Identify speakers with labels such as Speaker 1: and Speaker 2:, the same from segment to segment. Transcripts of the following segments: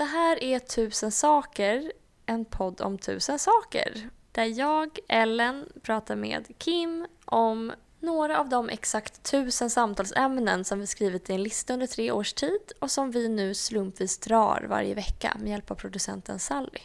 Speaker 1: Det här är Tusen saker, en podd om tusen saker. Där jag, Ellen, pratar med Kim om några av de exakt tusen samtalsämnen som vi skrivit i en lista under tre års tid och som vi nu slumpvis drar varje vecka med hjälp av producenten Sally.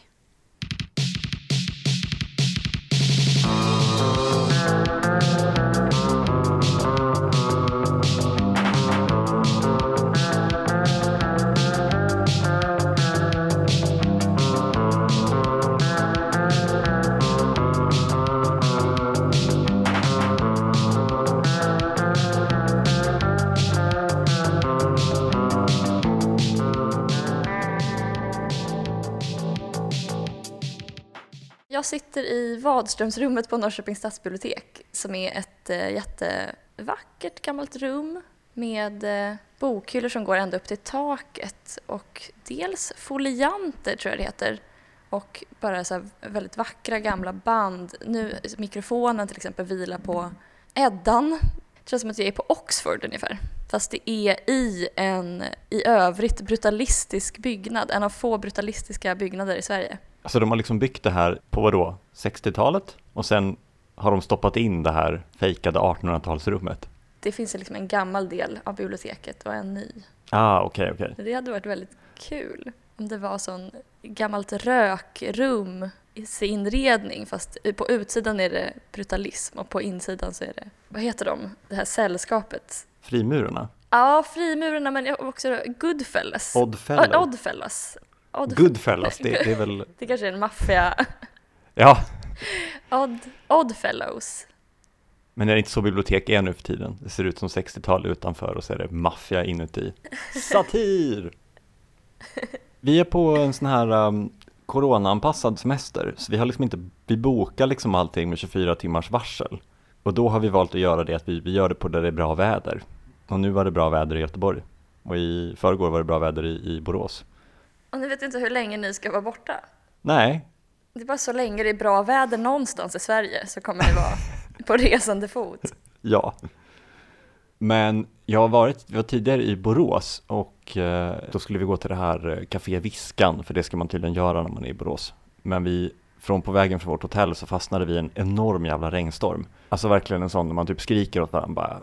Speaker 1: Jag sitter i Vadströmsrummet på Norrköpings stadsbibliotek som är ett eh, jättevackert gammalt rum med eh, bokhyllor som går ända upp till taket och dels folianter tror jag det heter och bara så här väldigt vackra gamla band. Nu, mikrofonen till exempel vilar på Eddan. Det känns som att jag är på Oxford ungefär. Fast det är i en i övrigt brutalistisk byggnad, en av få brutalistiska byggnader i Sverige.
Speaker 2: Alltså de har liksom byggt det här på vad då? 60-talet? Och sen har de stoppat in det här fejkade 1800-talsrummet.
Speaker 1: Det finns liksom en gammal del av biblioteket och en ny.
Speaker 2: Ah, okej, okay, okej. Okay.
Speaker 1: Det hade varit väldigt kul om det var sån gammalt rökrum i sin inredning fast på utsidan är det brutalism och på insidan så är det, vad heter de, det här sällskapet?
Speaker 2: Frimurarna?
Speaker 1: Ja, frimurarna men också Goodfellas.
Speaker 2: Oddfellows.
Speaker 1: Oddfellas.
Speaker 2: Odd... Goodfellas, det, det, är väl...
Speaker 1: det kanske är en maffia...
Speaker 2: Ja.
Speaker 1: Odd, Oddfellows.
Speaker 2: Men är det inte så bibliotek är nu för tiden? Det ser ut som 60-tal utanför och så är det maffia inuti. Satir! Vi är på en sån här um, coronaanpassad semester, så vi har liksom inte, vi bokar liksom allting med 24 timmars varsel. Och då har vi valt att göra det att vi, vi gör det på där det är bra väder. Och nu var det bra väder i Göteborg. Och i förrgår var det bra väder i, i Borås.
Speaker 1: Och ni vet inte hur länge ni ska vara borta?
Speaker 2: Nej.
Speaker 1: Det är bara så länge det är bra väder någonstans i Sverige så kommer ni vara på resande fot.
Speaker 2: Ja. Men jag har varit, vi var tidigare i Borås och eh, då skulle vi gå till det här eh, Café Viskan, för det ska man tydligen göra när man är i Borås. Men vi, från på vägen från vårt hotell så fastnade vi i en enorm jävla regnstorm. Alltså verkligen en sån när man typ skriker åt varandra bara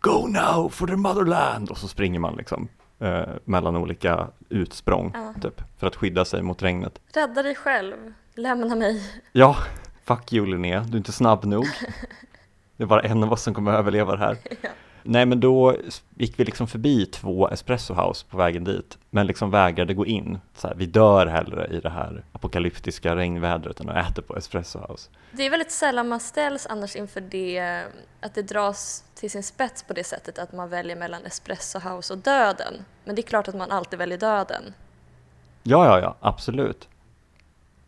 Speaker 2: Go now for the motherland! Och så springer man liksom eh, mellan olika utsprång, ja. typ, för att skydda sig mot regnet.
Speaker 1: Rädda dig själv, lämna mig.
Speaker 2: Ja, fuck you Linnea, du är inte snabb nog. Det är bara en av oss som kommer att överleva det här. Ja. Nej men då gick vi liksom förbi två espresso house på vägen dit, men liksom vägrade gå in. Så här, vi dör hellre i det här apokalyptiska regnvädret än att äta på espresso house.
Speaker 1: Det är väldigt sällan man ställs annars inför det, att det dras till sin spets på det sättet att man väljer mellan espresso house och döden. Men det är klart att man alltid väljer döden.
Speaker 2: Ja, ja, ja, absolut.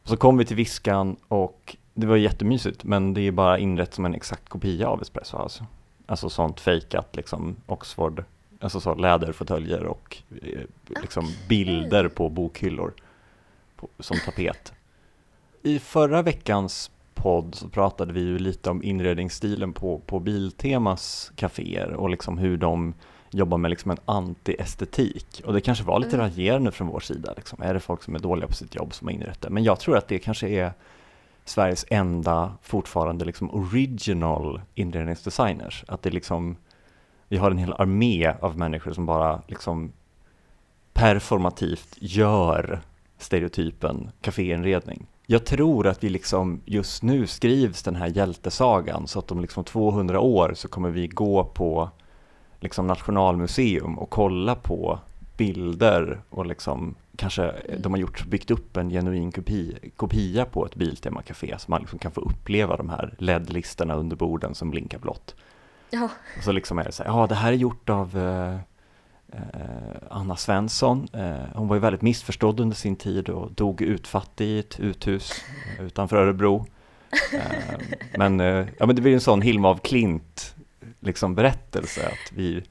Speaker 2: Så kom vi till Viskan och det var jättemysigt, men det är bara inrett som en exakt kopia av espresso house. Alltså sånt fejkat liksom Oxford, alltså så läderfåtöljer och eh, liksom okay. bilder på bokhyllor på, som tapet. I förra veckans podd så pratade vi ju lite om inredningsstilen på, på Biltemas kaféer och liksom hur de jobbar med liksom en anti-estetik. Och det kanske var lite mm. raljerande från vår sida. Liksom. Är det folk som är dåliga på sitt jobb som har inrett det? Men jag tror att det kanske är Sveriges enda fortfarande liksom original inredningsdesigners. Att det liksom, vi har en hel armé av människor som bara liksom performativt gör stereotypen kaféinredning. Jag tror att vi liksom, just nu skrivs den här hjältesagan så att om liksom 200 år så kommer vi gå på liksom Nationalmuseum och kolla på bilder och liksom kanske de har gjort, byggt upp en genuin kopia, kopia på ett Biltema-café så man liksom kan få uppleva de här LED-listorna under borden som blinkar blått.
Speaker 1: Ja.
Speaker 2: Och så liksom är det så här, ja det här är gjort av eh, eh, Anna Svensson. Eh, hon var ju väldigt missförstådd under sin tid och dog utfattig i ett uthus utanför Örebro. Eh, men, eh, ja, men det blir en sån Hilma af Klint liksom berättelse att vi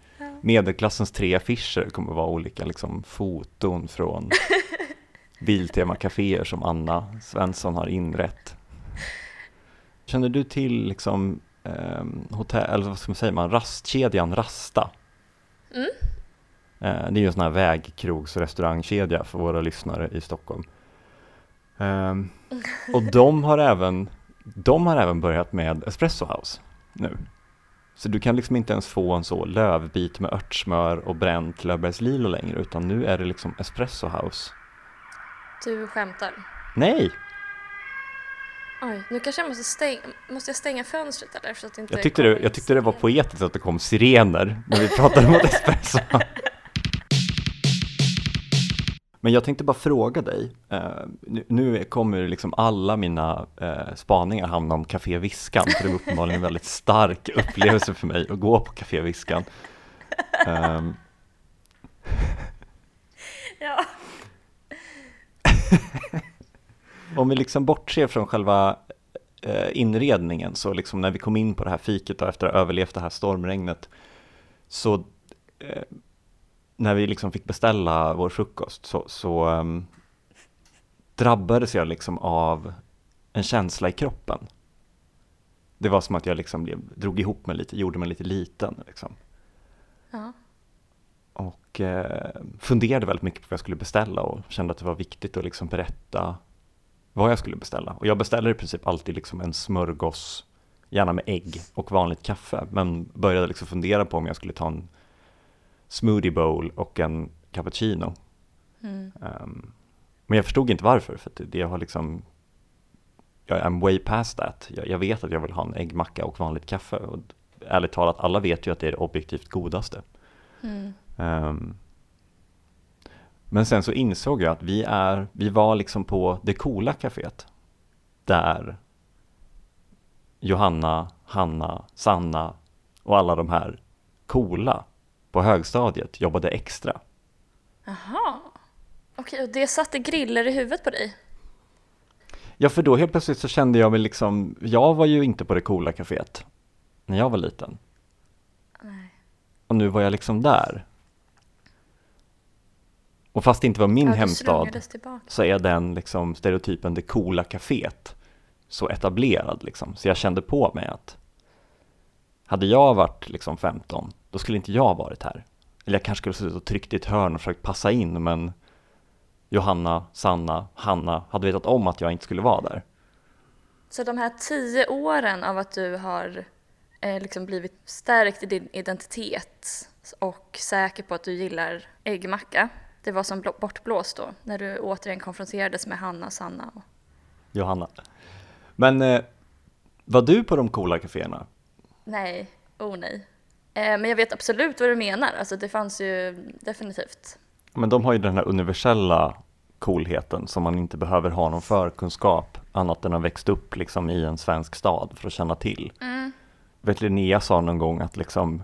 Speaker 2: medelklassens tre affischer kommer vara olika liksom, foton från Biltema-caféer som Anna Svensson har inrett. Känner du till liksom, eh, hotell, eller vad ska man säga, man, rastkedjan Rasta?
Speaker 1: Mm.
Speaker 2: Eh, det är ju en sån här vägkrogs och restaurangkedja för våra lyssnare i Stockholm. Ehm, och de har även, de har även börjat med Espresso House nu. Så du kan liksom inte ens få en så lövbit med örtsmör och bränt lövbergslilo längre, utan nu är det liksom Espresso House.
Speaker 1: Du skämtar.
Speaker 2: Nej!
Speaker 1: Oj, nu kanske jag måste stänga, måste jag stänga fönstret eller? Så att inte
Speaker 2: Jag tyckte, det, jag tyckte det var poetiskt att det kom sirener när vi pratade om espresso. Men jag tänkte bara fråga dig, eh, nu, kommer liksom alla mina eh, spaningar hamna om Café Viskan, för det var uppenbarligen en väldigt stark upplevelse för mig att gå på Café Viskan. Ehm,
Speaker 1: Ja.
Speaker 2: om vi liksom bortser från själva eh, inredningen, så liksom när vi kom in på det här fiket och efter att ha överlevt det här stormregnet, så när vi liksom fick beställa vår frukost så, så ehm, drabbades jag liksom av en känsla i kroppen. Det var som att jag liksom blev, drog ihop mig lite, gjorde mig lite liten. Liksom.
Speaker 1: ja.
Speaker 2: Och eh, funderade väldigt mycket på vad jag skulle beställa och kände att det var viktigt att liksom berätta vad jag skulle beställa. Och jag beställer i princip alltid liksom en smörgås, gärna med ägg och vanligt kaffe. Men började liksom fundera på om jag skulle ta en smoothie bowl och en cappuccino.
Speaker 1: Mm.
Speaker 2: Ehm, men jag förstod inte varför, för det, har liksom jag är way past that. Jag, jag vet att jag vill ha en äggmacka och vanligt kaffe. Och ärligt talat, alla vet ju att det är det objektivt godaste.
Speaker 1: Mm.
Speaker 2: Ehm, men sen så insåg jag att vi, är, vi var liksom på det coola kaféet. Där Johanna, Hanna, Sanna och alla de här coola på högstadiet jobbade extra.
Speaker 1: Jaha. Okej, och det satte griller i huvudet på dig?
Speaker 2: Ja, för då helt plötsligt så kände jag mig liksom, jag var ju inte på det coola kaféet när jag var liten.
Speaker 1: Nej.
Speaker 2: Och nu var jag liksom där. Och fast det inte var min
Speaker 1: ja,
Speaker 2: hemstad så är den liksom stereotypen det coola kaféet så etablerad liksom. Så jag kände på mig att hade jag varit liksom 15, då skulle inte jag varit här. Eller jag kanske skulle suttit och tryckt i ett hörn och försökt passa in, men Johanna, Sanna, Hanna hade vetat om att jag inte skulle vara där.
Speaker 1: Så de här tio åren av att du har eh, liksom blivit stärkt i din identitet och säker på att du gillar äggmacka, det var som blå- bortblåst då, när du återigen konfronterades med Hanna, Sanna och...
Speaker 2: Johanna. Men eh, var du på de coola kaféerna?
Speaker 1: Nej, oh nej. Eh, men jag vet absolut vad du menar, alltså det fanns ju definitivt.
Speaker 2: Men de har ju den här universella coolheten som man inte behöver ha någon förkunskap annat än att ha växt upp liksom i en svensk stad för att känna till.
Speaker 1: Mm.
Speaker 2: Vet Linnea sa någon gång att liksom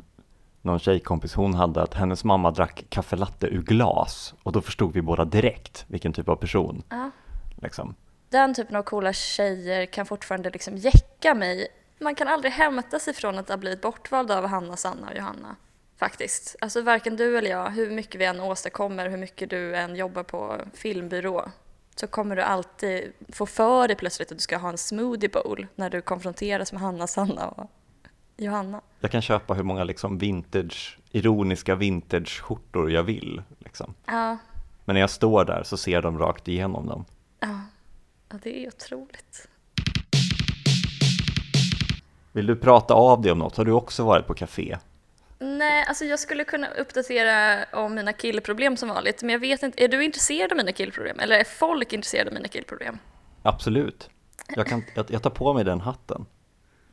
Speaker 2: någon tjejkompis hon hade att hennes mamma drack kaffe latte ur glas och då förstod vi båda direkt vilken typ av person.
Speaker 1: Ja.
Speaker 2: Liksom.
Speaker 1: Den typen av coola tjejer kan fortfarande liksom jäcka mig. Man kan aldrig hämta sig från att ha blivit bortvald av Hanna, Sanna och Johanna. Faktiskt. Alltså varken du eller jag, hur mycket vi än åstadkommer, hur mycket du än jobbar på filmbyrå, så kommer du alltid få för dig plötsligt att du ska ha en smoothie bowl när du konfronteras med Hanna, Sanna och Johanna.
Speaker 2: Jag kan köpa hur många liksom vintage, ironiska vintage-skjortor jag vill. Liksom.
Speaker 1: Ja,
Speaker 2: Men när jag står där så ser de rakt igenom dem.
Speaker 1: ja. ja det är otroligt.
Speaker 2: Vill du prata av dig om något? Har du också varit på café?
Speaker 1: Nej, alltså jag skulle kunna uppdatera om mina killproblem som vanligt, men jag vet inte, är du intresserad av mina killproblem? Eller är folk intresserade av mina killproblem?
Speaker 2: Absolut. Jag, kan, jag, jag tar på mig den hatten.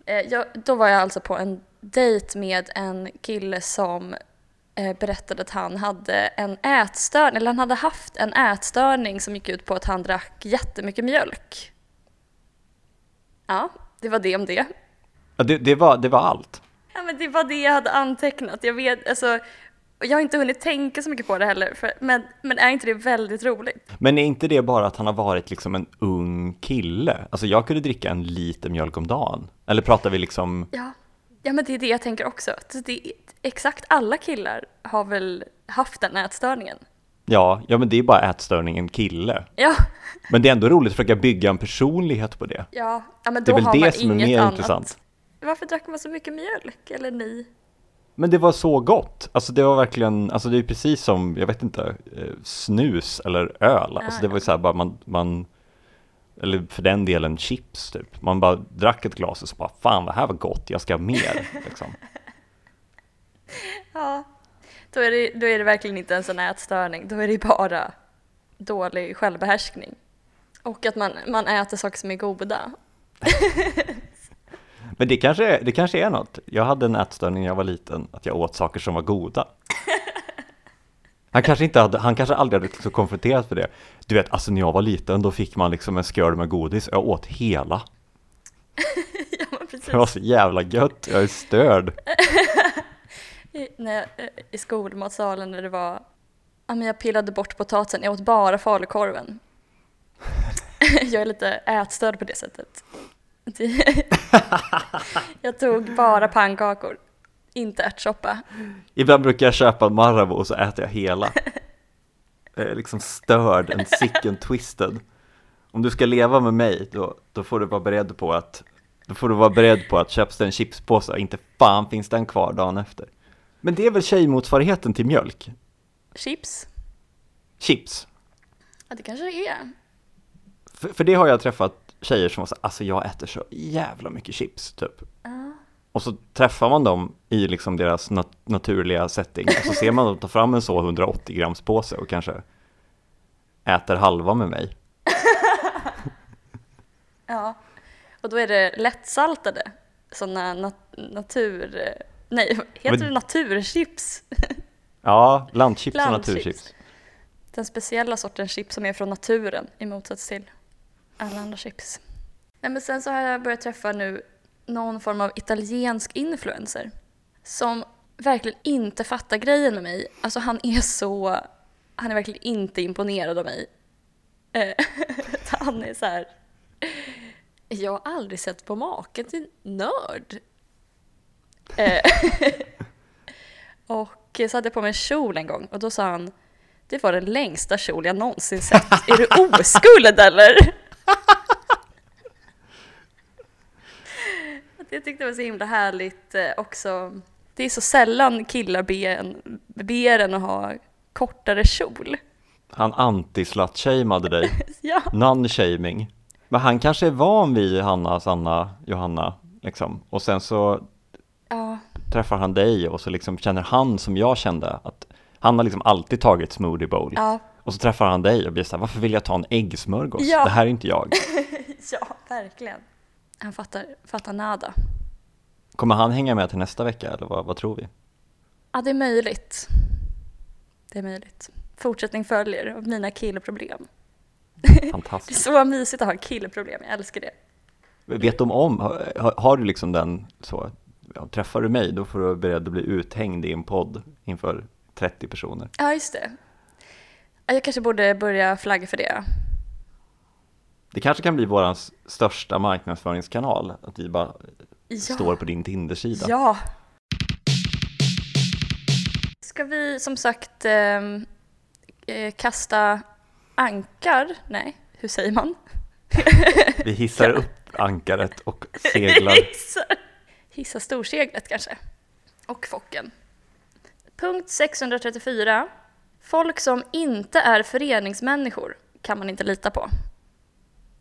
Speaker 1: Eh, jag, då var jag alltså på en dejt med en kille som eh, berättade att han hade en ätstörning, eller han hade haft en ätstörning som gick ut på att han drack jättemycket mjölk. Ja, det var det om det.
Speaker 2: Ja, det, det, var, det var allt.
Speaker 1: Ja, men det var det jag hade antecknat. Jag vet, alltså, jag har inte hunnit tänka så mycket på det heller, för, men, men är inte det väldigt roligt?
Speaker 2: Men är inte det bara att han har varit liksom en ung kille? Alltså jag kunde dricka en liter mjölk om dagen. Eller pratar vi liksom,
Speaker 1: Ja, ja men det är det jag tänker också. Så Det exakt alla killar har väl haft den ätstörningen.
Speaker 2: ja, ja men det är bara ätstörningen kille.
Speaker 1: Ja,
Speaker 2: Men det är ändå roligt att försöka bygga en personlighet på det.
Speaker 1: ja, ja men
Speaker 2: Det
Speaker 1: då
Speaker 2: är väl
Speaker 1: har
Speaker 2: det
Speaker 1: man
Speaker 2: som är mer
Speaker 1: annat.
Speaker 2: intressant.
Speaker 1: Varför drack man så mycket mjölk? Eller ni?
Speaker 2: Men det var så gott. Alltså det var verkligen, alltså det är precis som, jag vet inte, eh, snus eller öl. Alltså det var ju så här bara man, man, eller för den delen chips typ. Man bara drack ett glas och så bara, fan det här var gott, jag ska ha mer. Liksom.
Speaker 1: Ja, då är, det, då är det verkligen inte en ätstörning, då är det bara dålig självbehärskning. Och att man, man äter saker som är goda.
Speaker 2: Men det kanske, är, det kanske är något. Jag hade en ätstörning när jag var liten, att jag åt saker som var goda. Han kanske, inte hade, han kanske aldrig hade liksom konfronterats med det. Du vet, alltså när jag var liten, då fick man liksom en skål med godis, jag åt hela.
Speaker 1: ja, men precis.
Speaker 2: Det var så jävla gött, jag är störd.
Speaker 1: I, när jag, eh, I skolmatsalen när det var, ja men jag pillade bort potatisen, jag åt bara falukorven. jag är lite ätstörd på det sättet. jag tog bara pannkakor, inte ärtsoppa.
Speaker 2: Ibland brukar jag köpa en Marabou och så äter jag hela. Jag är liksom störd, en sick and twisted. Om du ska leva med mig, då, då får du vara beredd på att då får du vara beredd på att köps det en chipspåse inte fan finns den kvar dagen efter. Men det är väl tjejmotsvarigheten till mjölk?
Speaker 1: Chips?
Speaker 2: Chips.
Speaker 1: Ja, det kanske det är.
Speaker 2: För, för det har jag träffat tjejer som var så alltså jag äter så jävla mycket chips, typ.
Speaker 1: Ja.
Speaker 2: Och så träffar man dem i liksom deras nat naturliga setting och så ser man dem ta fram en så 180 grams påse och kanske äter halva med mig.
Speaker 1: Ja, och då är det lättsaltade, sådana nat natur... Nej, heter
Speaker 2: Men-
Speaker 1: det naturchips?
Speaker 2: Ja, landchips och
Speaker 1: Landchips.
Speaker 2: naturchips.
Speaker 1: Den speciella sortens chips som är från naturen i motsats till alla andra chips. Nej, men sen så har jag börjat träffa nu någon form av italiensk influencer som verkligen inte fattar grejen med mig. Alltså han är så... Han är verkligen inte imponerad av mig. Eh, han är så här... Jag har aldrig sett på maken till nörd. Eh, och så hade jag på mig en kjol en gång och då sa han det var den längsta kjol jag någonsin sett. Är du oskuld eller? Jag tyckte det var så himla härligt eh, också. Det är så sällan killar ber en, ber en att ha kortare kjol.
Speaker 2: Han anti-slut-shameade dig,
Speaker 1: Ja,
Speaker 2: non-shaming. Men han kanske är van vid Hanna, Sanna, Johanna, liksom. Och sen så
Speaker 1: ja,
Speaker 2: träffar han dig och så liksom känner han som jag kände att han har liksom alltid tagit smoothie bowl.
Speaker 1: ja,
Speaker 2: Och så träffar han dig och blir såhär, varför vill jag ta en äggsmörgås?
Speaker 1: Ja.
Speaker 2: Det här är inte jag.
Speaker 1: ja, verkligen. Han fattar, fattar nada.
Speaker 2: Kommer han hänga med till nästa vecka eller vad, vad tror vi?
Speaker 1: Ja, det är möjligt. Det är möjligt. Fortsättning följer av mina killproblem. Det är
Speaker 2: Fantastiskt.
Speaker 1: så mysigt att ha killproblem, jag älskar det.
Speaker 2: Vet de om, har, har- har du liksom den så, ja, träffar du mig då får du vara beredd att bli uthängd i en podd inför 30 personer.
Speaker 1: Ja, just det. Ja, Jag kanske borde börja flagga för det.
Speaker 2: Det kanske kan bli vår största marknadsföringskanal, att vi bara
Speaker 1: Ja.
Speaker 2: står på din Tinder-sida.
Speaker 1: Ja. Ska vi som sagt ehm, eh, kasta ankar? Nej, hur säger man?
Speaker 2: Vi hissar upp ankaret och seglar.
Speaker 1: Hissa, hissa storseglet kanske. Och Focken. Punkt 634. Folk som inte är föreningsmänniskor kan man inte lita på.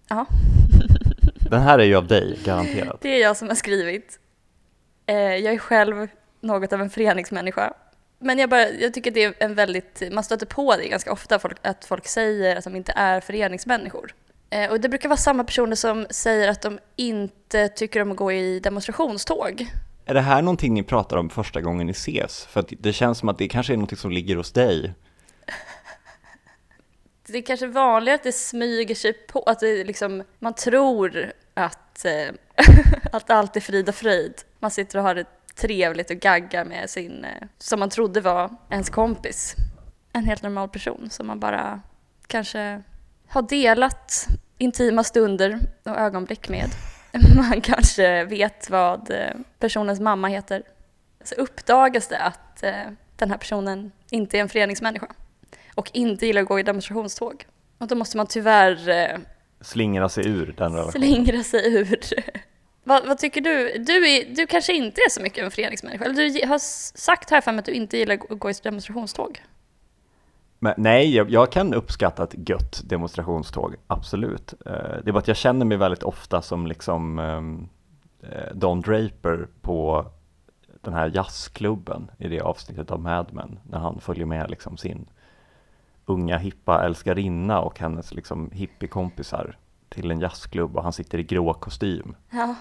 Speaker 1: Ja,
Speaker 2: Den här är ju av dig, garanterat.
Speaker 1: det är jag som har skrivit. Eh, jag är själv något av en föreningsmänniska. Men jag, bara, jag tycker det är en väldigt, man stöter på det ganska ofta, folk, att folk säger att de inte är föreningsmänniskor. Eh, och det brukar vara samma personer som säger att de inte tycker om att gå i demonstrationståg.
Speaker 2: Är det här någonting ni pratar om första gången ni ses? För det känns som att det kanske är någonting som ligger hos dig.
Speaker 1: Det är kanske vanligare att det smyger sig på, att det liksom, man tror att, eh, att allt är frid och fröjd. Man sitter och har det trevligt och gaggar med sin, eh, som man trodde var ens kompis. En helt normal person som man bara kanske har delat intima stunder och ögonblick med. Man kanske vet vad eh, personens mamma heter. Så uppdagas det att eh, den här personen inte är en föreningsmänniska och inte gillar att gå i demonstrationståg. Och då måste man tyvärr eh,
Speaker 2: Slingra sig ur den relationen.
Speaker 1: slingra sig ur Vad, vad tycker du? Du, är, du kanske inte är så mycket en föreningsmänniska, eller du har sagt här för mig att du inte gillar att gå i demonstrationståg.
Speaker 2: Men, nej, jag, jag, kan uppskatta ett gött demonstrationståg, absolut. Eh, det är bara att jag känner mig väldigt ofta som liksom ehm, eh, Don Draper på den här jazzklubben i det avsnittet av Mad Men, när han följer med liksom sin unga hippa älskarinna och hennes liksom hippiekompisar till en jazzklubb och han sitter i grå kostym.
Speaker 1: Ja.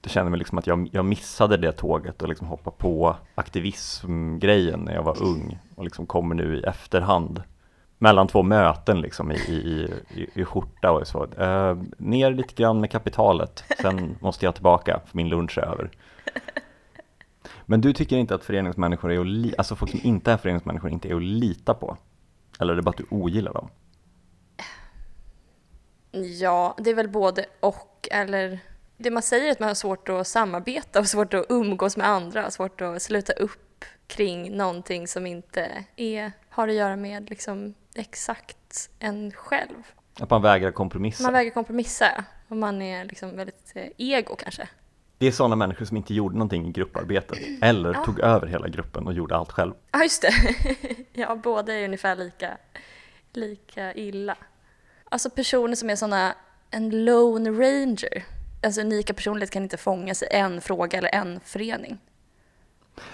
Speaker 2: Det känner mig liksom att jag, jag missade det tåget och liksom hoppade på aktivismgrejen när jag var ung och liksom kommer nu i efterhand mellan två möten liksom i, i, i, i skjorta och så. Uh, ner lite grann med kapitalet, sen måste jag tillbaka för min lunch är över. Men du tycker inte att föreningsmänniskor är att li- alltså folk som inte är föreningsmänniskor inte är att lita på? Eller är det bara att du ogillar dem?
Speaker 1: Ja, det är väl både och, eller det man säger är att man har svårt att samarbeta och svårt att umgås med andra, svårt att sluta upp kring någonting som inte är, har att göra med liksom exakt en själv.
Speaker 2: Att man vägrar kompromissa?
Speaker 1: Man vägrar kompromissa och man är liksom väldigt eh, ego kanske.
Speaker 2: Det är sådana människor som inte gjorde någonting i grupparbetet eller ja. tog över hela gruppen och gjorde allt själv.
Speaker 1: Ja, just det. ja, båda är ungefär lika, lika illa. Alltså personer som är sådana, en lone ranger. Alltså unika personligheter kan inte fångas i en fråga eller en förening.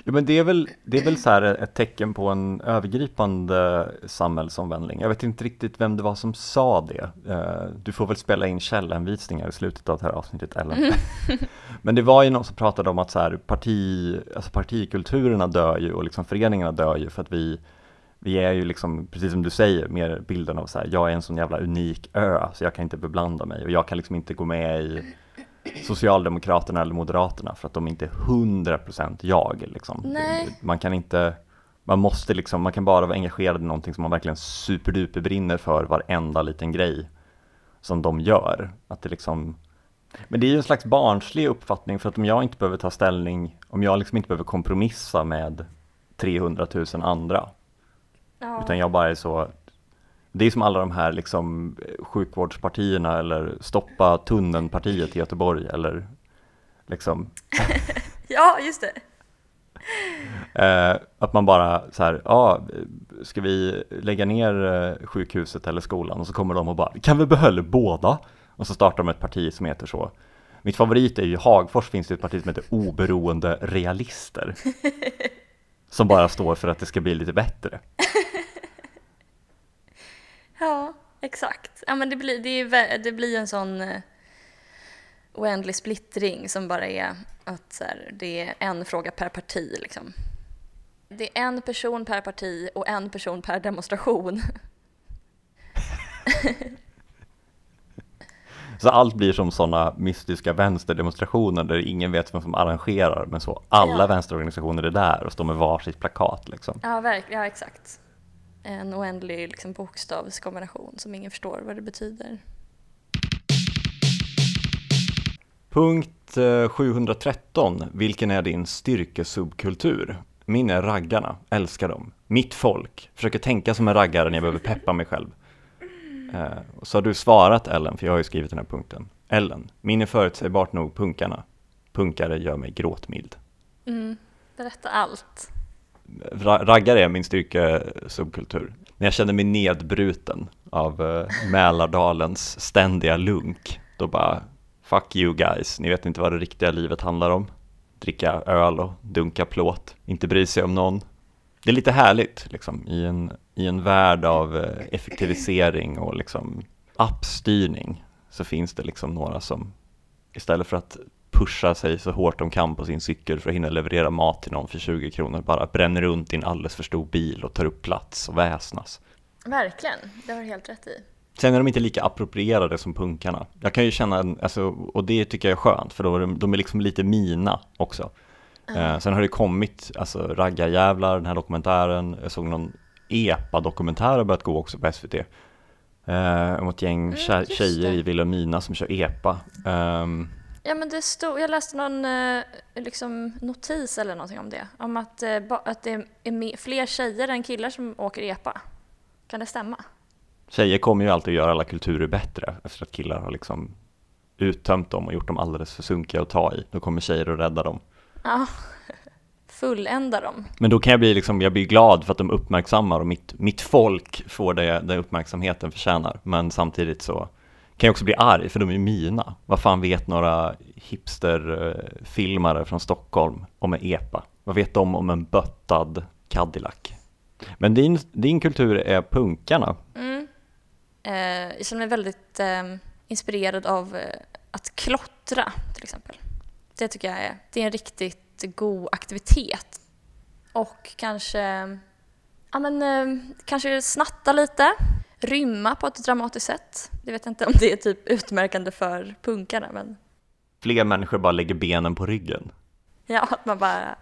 Speaker 2: Ja, men det är väl, det är väl så här ett tecken på en övergripande samhällsomvändning. Jag vet inte riktigt vem det var som sa det. Eh, du får väl spela in källanvisningar i slutet av det här avsnittet, Ellen. Mm. men det var ju någon som pratade om att så här, parti, alltså partikulturerna dör ju och liksom föreningarna dör ju för att vi vi är ju liksom, precis som du säger, mer bilden av så här, jag är en sån jävla unik ö, så jag kan inte beblanda mig och jag kan liksom inte gå med i Socialdemokraterna eller Moderaterna för att de inte är 100% jag. Liksom.
Speaker 1: Nej.
Speaker 2: Man kan inte, man måste liksom, man kan bara vara engagerad i någonting som man verkligen superduper brinner för varenda liten grej som de gör. Att det liksom, men det är ju en slags barnslig uppfattning för att om jag inte behöver ta ställning, om jag liksom inte behöver kompromissa med 300 000 andra, ja. utan jag bara är så, det är som alla de här liksom sjukvårdspartierna eller stoppa tunneln-partiet i Göteborg eller liksom.
Speaker 1: ja, just det.
Speaker 2: Eh, att man bara så här, ja, ska vi lägga ner eh, sjukhuset eller skolan? Och så kommer de och bara, kan vi behålla båda? Och så startar de ett parti som heter så. Mitt favorit är ju Hagfors finns det ett parti som heter Oberoende Realister. som bara står för att det ska bli lite bättre.
Speaker 1: Ja, exakt. Ja, men det blir, det, är, det blir en sån eh, oändlig splittring som bara är att här, det är en fråga per parti. Liksom. Det är en person per parti och en person per demonstration.
Speaker 2: Så allt blir som sådana mystiska vänsterdemonstrationer där ingen vet vem som arrangerar men så alla ja. vänsterorganisationer är där och står med varsitt plakat liksom.
Speaker 1: Ja, verkligen, ja exakt en oändlig liksom, bokstavskombination som ingen förstår vad det betyder.
Speaker 2: Punkt 713. Eh, Vilken är din styrkesubkultur? Min är raggarna, älskar dem. Mitt folk, försöker tänka som en raggare när jag behöver peppa mig själv. Eh, så har du svarat Ellen, för jag har ju skrivit den här punkten. Ellen, min är förutsägbart nog punkarna. Punkare gör mig gråtmild.
Speaker 1: Mm, berätta allt
Speaker 2: raggare är min styrka eh, subkultur. När jag känner mig nedbruten av eh, Mälardalens ständiga lunk, då bara fuck you guys, ni vet inte vad det riktiga livet handlar om. Dricka öl och dunka plåt, inte bry sig om någon. Det är lite härligt liksom i en, i en värld av eh, effektivisering och liksom appstyrning så finns det liksom några som istället för att pusha sig så hårt de kan på sin cykel för att hinna leverera mat till någon för 20 kronor. Bara bränner runt i en alldeles för stor bil och tar upp plats och väsnas.
Speaker 1: Verkligen, det har du helt rätt i.
Speaker 2: Sen är de inte lika approprierade som punkarna. Jag kan ju känna, alltså, och det tycker jag är skönt, för då är de, de är liksom lite mina också. Mm. Eh, sen har det kommit, alltså raggarjävlar, den här dokumentären, jag såg någon EPA-dokumentär har börjat gå också på SVT. Eh, om ett gäng mm, tjejer i Vilhelmina som kör EPA. Um,
Speaker 1: Ja men det stod, jag läste någon eh, liksom, notis eller någonting om det. Om att, eh, att det är fler tjejer än killar som åker EPA. Kan det stämma?
Speaker 2: Tjejer kommer ju alltid att göra alla kulturer bättre efter att killar har liksom uttömt dem och gjort dem alldeles för sunkiga att ta i. Då kommer tjejer och rädda dem.
Speaker 1: Ja, fullända dem.
Speaker 2: Men då kan jag bli, liksom, jag blir glad för att de uppmärksammar och mitt, mitt folk får det, den uppmärksamheten förtjänar. Men samtidigt så kan jag också bli arg för de är mina. Vad fan vet några hipsterfilmare från Stockholm om en EPA? Vad vet de om en böttad Cadillac? Men din, din kultur är punkarna.
Speaker 1: Mm. Eh, jag känner mig väldigt eh, inspirerad av eh, att klottra till exempel. Det tycker jag är, det är en riktigt god aktivitet. Och kanske, ja men, eh, kanske snatta lite, rymma på ett dramatiskt sätt. Det vet jag inte om det är typ utmärkande för punkarna men
Speaker 2: Fler människor bara lägger benen på ryggen.
Speaker 1: ja, att man bara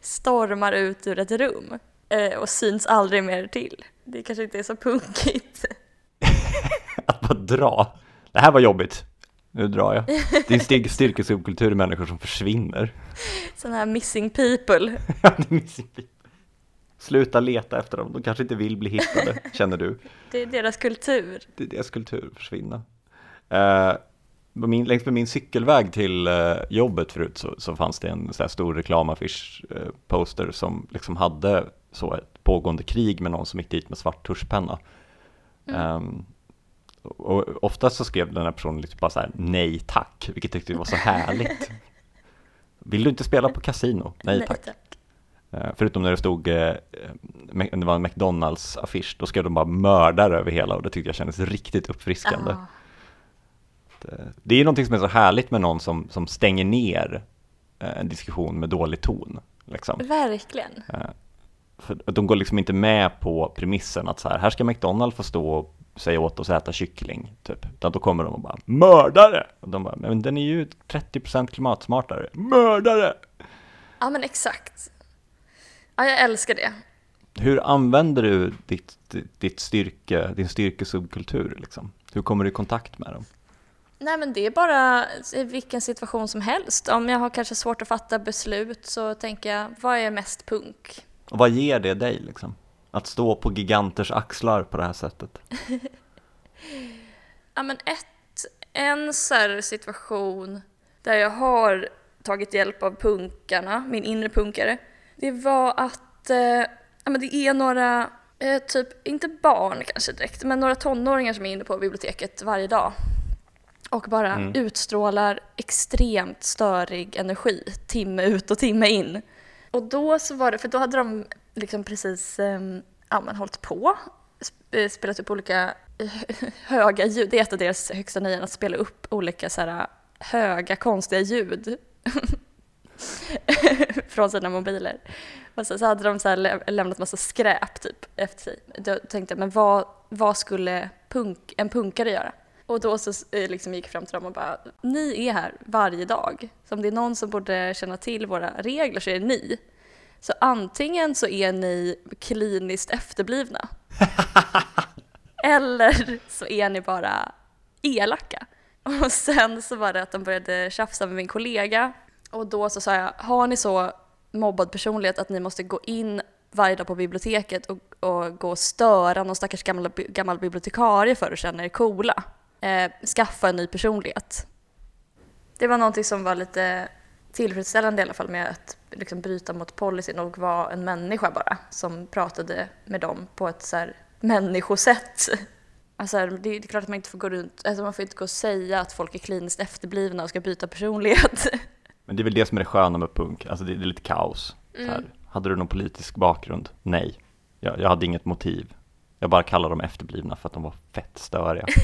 Speaker 1: stormar ut ur ett rum eh, och syns aldrig mer till. Det kanske inte är så punkigt.
Speaker 2: Att bara dra. Det här var jobbigt. Nu drar jag. Det är en styrk- styrkesubkultur i människor som försvinner.
Speaker 1: Sådana här missing people.
Speaker 2: Ja, det är missing people. Sluta leta efter dem, de kanske inte vill bli hittade, känner du.
Speaker 1: Det är deras kultur.
Speaker 2: Det är deras kultur, försvinna. På min, längs med min cykelväg till eh, jobbet förut så, så fanns det en så stor reklamaffisch, eh, poster som liksom hade så ett pågående krig med någon som gick dit med svart tuschpenna. Ehm, och oftast så skrev den här personen liksom bara så här nej tack, vilket jag tyckte var så härligt. Vill du inte spela på kasino? Nej tack. Eh, Förutom när det stod, eh, det var en McDonalds-affisch, då skrev de bara mördare över hela och det tyckte jag kändes riktigt uppfriskande.
Speaker 1: Ah.
Speaker 2: Eh, Det är någonting som är så härligt med någon som, som stänger ner en diskussion med dålig ton. Liksom.
Speaker 1: Verkligen.
Speaker 2: För de går liksom inte med på premissen att så här, här ska McDonalds få stå och säga åt oss att äta kyckling, typ. Utan då kommer de och bara mördare! Och de bara, men den är ju 30% klimatsmartare. Mördare!
Speaker 1: Ja men exakt. Ja, jag älskar det.
Speaker 2: Hur använder du ditt, ditt, styrke, din styrkesubkultur liksom? Hur kommer du i kontakt med dem?
Speaker 1: Nej men det är bara i vilken situation som helst. Om jag har kanske svårt att fatta beslut så tänker jag, vad är mest punk?
Speaker 2: Och vad ger det dig liksom? Att stå på giganters axlar på det här sättet?
Speaker 1: Ja men ett, en så situation där jag har tagit hjälp av punkarna, min inre punkare, det var att eh, ja, men det är några, eh, typ, inte barn kanske direkt, men några tonåringar som är inne på biblioteket varje dag och bara
Speaker 2: Mm.
Speaker 1: utstrålar extremt störig energi timme ut och timme in. Och då så var det, för då hade de liksom precis eh, ja, men hållit på, eh, spelat upp olika höga ljud. Det är ett av deras högsta nöjen, att spela upp olika så här, höga konstiga ljud från sina mobiler. Och så, så hade de så här lä- lämnat massa skräp typ efter sig. Då tänkte jag, men vad, vad skulle punk, en punkare göra? Och då så eh, liksom gick jag fram till dem och bara, ni är här varje dag. Så om det är någon som borde känna till våra regler så är det ni. Så antingen så är ni kliniskt efterblivna. eller så är ni bara elaka. Och sen så var det att de började tjafsa med min kollega. Och då så sa jag, har ni så mobbad personlighet att ni måste gå in varje dag på biblioteket och, och gå och störa någon stackars gammal, gammal bibliotekarie för att känna er coola? Eh, skaffa en ny personlighet. Det var någonting som var lite tillfredsställande i alla fall med att liksom bryta mot policyn och vara en människa bara som pratade med dem på ett så här människosätt. Alltså, det, är, det är klart att man inte får gå runt, alltså man får inte gå och säga att folk är kliniskt efterblivna och ska byta personlighet.
Speaker 2: Men det är väl det som är det sköna med punk, alltså det, det är lite kaos.
Speaker 1: Mm.
Speaker 2: Hade du någon politisk bakgrund? Nej. Jag, jag hade inget motiv. Jag bara kallar dem efterblivna för att de var fett störiga.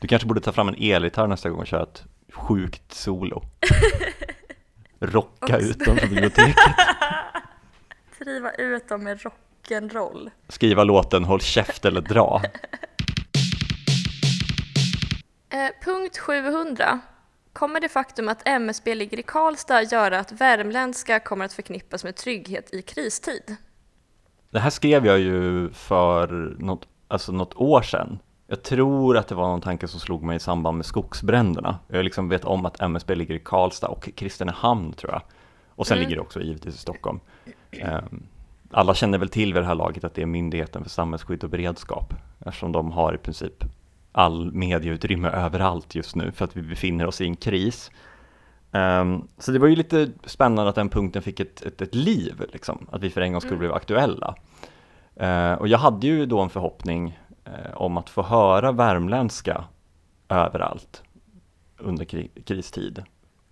Speaker 2: Du kanske borde ta fram en elgitarr nästa gång och köra ett sjukt solo. Rocka ut dem från biblioteket.
Speaker 1: Driva ut dem med rock'n'roll.
Speaker 2: Skriva låten Håll käft eller dra.
Speaker 1: Eh, punkt 700. Kommer det faktum att MSB ligger i Karlstad göra att värmländska kommer att förknippas med trygghet i kristid?
Speaker 2: Det här skrev jag ju för något, alltså något år sedan. Jag tror att det var någon tanke som slog mig i samband med skogsbränderna. Jag liksom vet om att MSB ligger i Karlstad och Kristinehamn tror jag. Och sen
Speaker 1: Mm.
Speaker 2: ligger det också givetvis i Stockholm. Ehm, Alla känner väl till vid det här laget att det är Myndigheten för samhällsskydd och beredskap eftersom de har i princip all medieutrymme överallt just nu för att vi befinner oss i en kris. Um, så det var ju lite spännande att den punkten fick ett, ett, ett liv, liksom, att vi för en gång skulle mm. bli aktuella. Uh, och jag hade ju då en förhoppning uh, om att få höra värmländska överallt under kri kristid.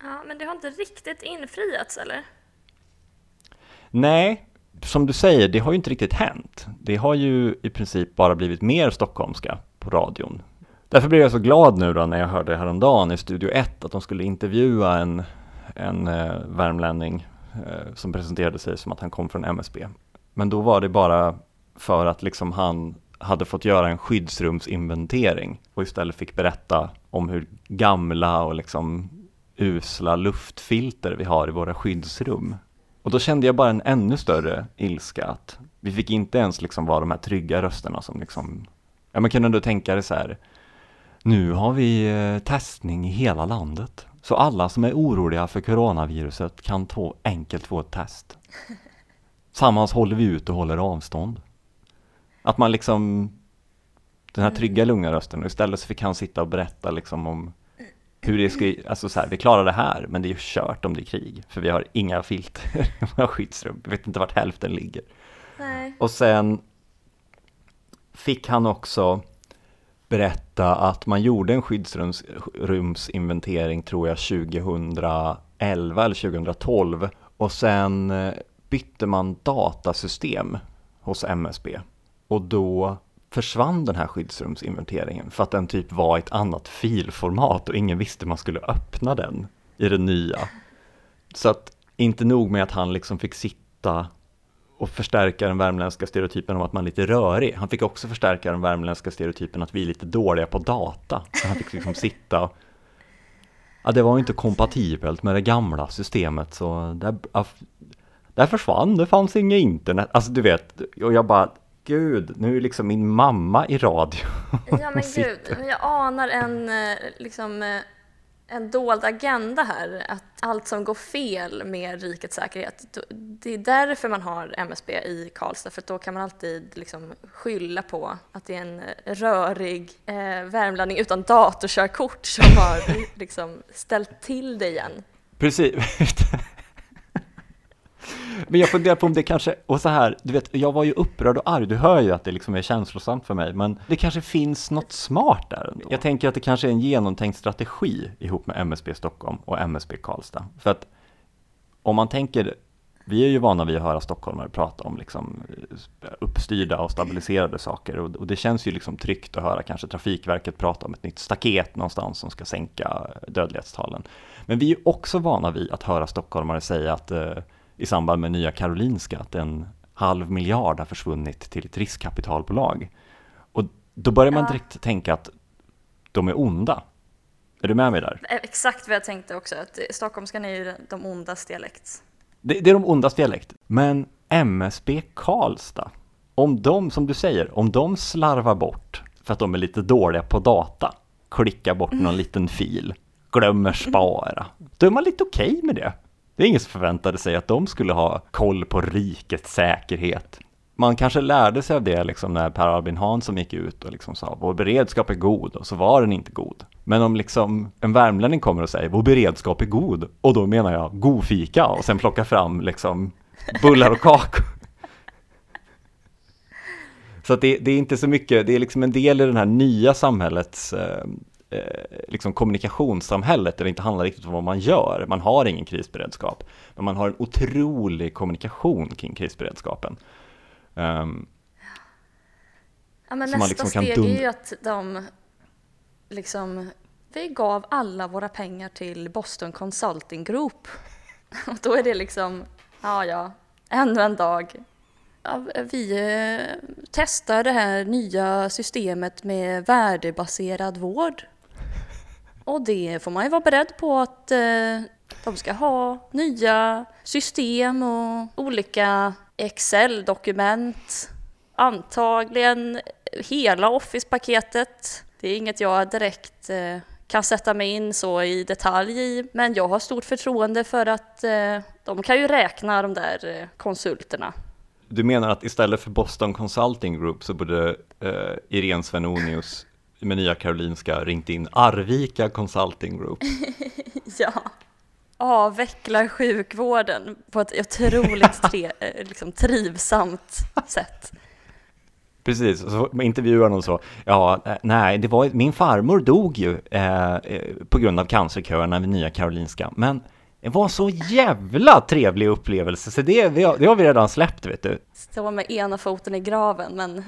Speaker 1: Ja, men det har inte riktigt infriats eller?
Speaker 2: Nej, som du säger, det har ju inte riktigt hänt. Det har ju i princip bara blivit mer stockholmska på radion. Därför blev jag så glad nu då när jag hörde häromdagen i Studio 1 att de skulle intervjua en, en eh, värmlänning eh, som presenterade sig som att han kom från MSB. Men då var det bara för att liksom han hade fått göra en skyddsrumsinventering och istället fick berätta om hur gamla och liksom usla luftfilter vi har i våra skyddsrum. Och då kände jag bara en ännu större ilska att vi fick inte ens liksom vara de här trygga rösterna som liksom, ja man kunde ändå tänka det så här, nu har vi eh, testning i hela landet. Så alla som är oroliga för coronaviruset kan få, enkelt få ett test. Tillsammans håller vi ut och håller avstånd. Att man liksom, den här trygga lugna rösten, och istället så fick han sitta och berätta liksom om hur det ska, alltså så här, vi klarar det här, men det är ju kört om det är krig, för vi har inga filter våra skyddsrum, vi vet inte vart hälften ligger.
Speaker 1: Nej.
Speaker 2: Och sen fick han också berätta att man gjorde en skyddsrumsinventering, tror jag, 2011 eller 2012, och sen eh, bytte man datasystem hos MSB. Och då försvann den här skyddsrumsinventeringen för att den typ var ett annat filformat och ingen visste man skulle öppna den i det nya. Så att inte nog med att han liksom fick sitta och förstärka den värmländska stereotypen om att man är lite rörig. Han fick också förstärka den värmländska stereotypen att vi är lite dåliga på data. Så han fick liksom sitta Ja, det var inte kompatibelt med det gamla systemet så där, där försvann, det fanns inget internet. Alltså du vet, och jag bara gud, nu är liksom min mamma i radio.
Speaker 1: Ja men gud, jag anar en, eh, liksom, eh, en dold agenda här, att allt som går fel med rikets säkerhet, det är därför man har MSB i Karlstad, för då kan man alltid liksom skylla på att det är en rörig eh, värmlänning utan datorkörkort som har liksom ställt till det igen.
Speaker 2: Precis. Men jag funderar på om det kanske, och så här, du vet, jag var ju upprörd och arg, du hör ju att det liksom är känslosamt för mig, men det kanske finns något smart där ändå. Jag tänker att det kanske är en genomtänkt strategi ihop med MSB Stockholm och MSB Karlstad. För att om man tänker, vi är ju vana vid att höra stockholmare prata om liksom eh, uppstyrda och stabiliserade saker och, det känns ju liksom tryggt att höra kanske Trafikverket prata om ett nytt staket någonstans som ska sänka dödlighetstalen. Men vi är ju också vana vid att höra stockholmare säga att eh, i samband med Nya Karolinska att en halv miljard har försvunnit till ett riskkapitalbolag. Och då börjar man direkt ja. tänka att de är onda. Är du med mig där?
Speaker 1: Exakt vad jag tänkte också, att stockholmskan är ju de ondas dialekt.
Speaker 2: Det, det är de ondas dialekt. Men MSB Karlstad, om de, som du säger, om de slarvar bort för att de är lite dåliga på data, klickar bort någon mm. liten fil, glömmer spara, då är man lite okej okay med det. Det är ingen som förväntade sig att de skulle ha koll på rikets säkerhet. Man kanske lärde sig av det liksom när Per Albin Hansson gick ut och liksom sa vår beredskap är god och så var den inte god. Men om liksom en värmlänning kommer och säger vår beredskap är god och då menar jag god fika och sen plocka fram liksom bullar och kakor. Så att det, det, är inte så mycket, det är liksom en del i det här nya samhällets eh, eh, liksom kommunikationssamhället där det inte handlar riktigt om vad man gör. Man har ingen krisberedskap, men man har en otrolig kommunikation kring krisberedskapen. Um,
Speaker 1: ja, men nästa liksom steg är ju att de liksom, vi gav alla våra pengar till Boston Consulting Group. Och då är det liksom, ja ja, ännu en dag. Ja, vi eh, testar det här nya systemet med värdebaserad vård. Och det får man ju vara beredd på att eh, de ska ha nya system och olika Excel-dokument. Antagligen hela Office-paketet. Det är inget jag direkt eh, kan sätta mig in så i detalj i, men jag har stort förtroende för att eh, de kan ju räkna de där eh, konsulterna.
Speaker 2: Du menar att istället för Boston Consulting Group så borde eh, Irene Svenonius med Nya Karolinska ringt in Arvika Consulting Group.
Speaker 1: ja. Avvecklar sjukvården på ett otroligt tre, eh, liksom, trivsamt sätt.
Speaker 2: Precis, så intervjuar någon så, ja, eh, nej, det var, min farmor dog ju eh, eh, på grund av cancerköerna vid Nya Karolinska, men det var så jävla trevlig upplevelse, så det, det, har, det har vi redan släppt, vet du.
Speaker 1: Stå med ena foten i graven, men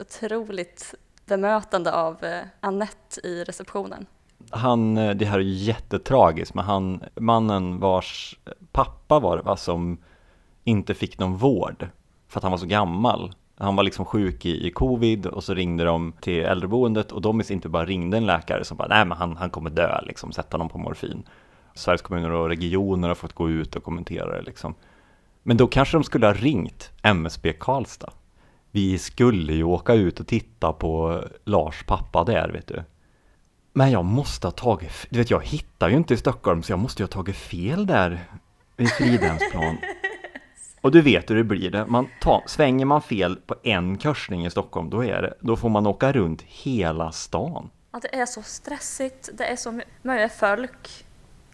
Speaker 1: otroligt bemötande av eh, Annette i receptionen.
Speaker 2: Han, eh, det här är ju jättetragiskt, men han, mannen vars pappa var det va, som inte fick någon vård för att han var så gammal. Han var liksom sjuk i, i covid och så ringde de till äldreboendet och de inte bara ringde en läkare som bara nej men han, han kommer dö liksom, sätta honom på morfin. Sveriges kommuner och regioner har fått gå ut och kommentera det liksom. Men då kanske de skulle ha ringt MSB Karlstad. Vi skulle ju åka ut och titta på Lars pappa där, vet du. Men jag måste ha tagit, du vet jag hittar ju inte i Stockholm så jag måste ju ha tagit fel där vid Fridhemsplan. Och du vet hur det blir det. Man tar, svänger man fel på en korsning i Stockholm, då, är det, då får man åka runt hela stan.
Speaker 1: Ja, det är så stressigt, det är så mycket folk.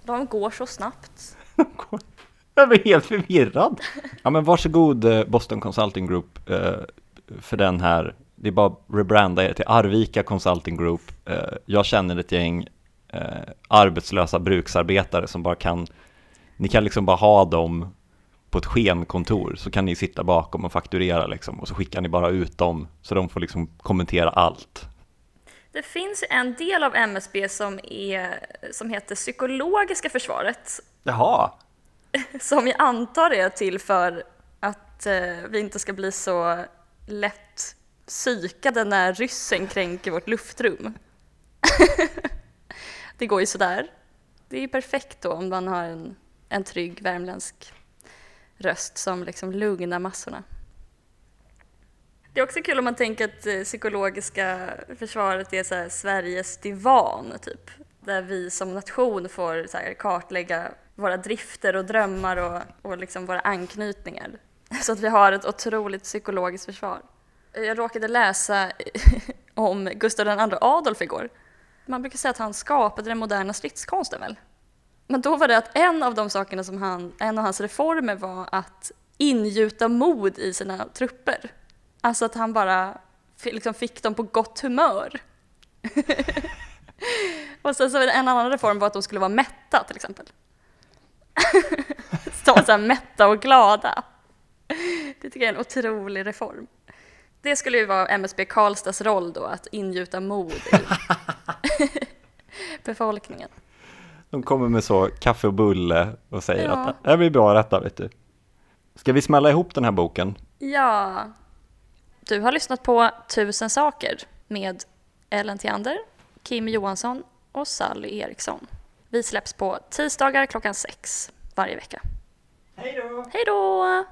Speaker 1: De går så snabbt.
Speaker 2: jag blir helt förvirrad. Ja men varsågod eh, Boston Consulting Group eh, för den här. Det är bara att rebranda er till Arvika Consulting Group. Eh, jag känner ett gäng arbetslösa bruksarbetare som bara kan, ni kan liksom bara ha dem på ett skenkontor så kan ni sitta bakom och fakturera liksom och så skickar ni bara ut dem så de får liksom kommentera allt.
Speaker 1: Det finns en del av MSB som, är, som heter psykologiska försvaret.
Speaker 2: Jaha.
Speaker 1: Som jag antar är till för att eh, vi inte ska bli så lätt psykade när ryssen kränker vårt luftrum. det går ju sådär. Det är ju perfekt då om man har en, en trygg värmländsk röst som liksom lugnar massorna. Det är också kul om man tänker att det psykologiska försvaret är så Sveriges divan, typ. Där vi som nation får så kartlägga våra drifter och drömmar och, och liksom våra anknytningar. Så att vi har ett otroligt psykologiskt försvar. Jag råkade läsa om Gustav II Adolf igår. Man brukar säga att han skapade den moderna stridskonsten väl? Men då var det att en av de sakerna som han, en av hans reformer var att ingjuta mod i sina trupper. Alltså att han bara liksom fick dem på gott humör. och sen så en annan reform var att de skulle vara mätta till exempel. så här mätta och glada. Det tycker jag är en otrolig reform. Det skulle ju vara MSB Karlstads roll då, att ingjuta mod i befolkningen.
Speaker 2: De kommer med så kaffe och bulle och säger ja. att det blir bra detta, vet du. Ska vi smälla ihop den här boken?
Speaker 1: Ja. Du har lyssnat på Tusen saker med Ellen Theander, Kim Johansson och Sally Eriksson. Vi släpps på tisdagar klockan sex varje vecka.
Speaker 2: Hej då!
Speaker 1: Hej då!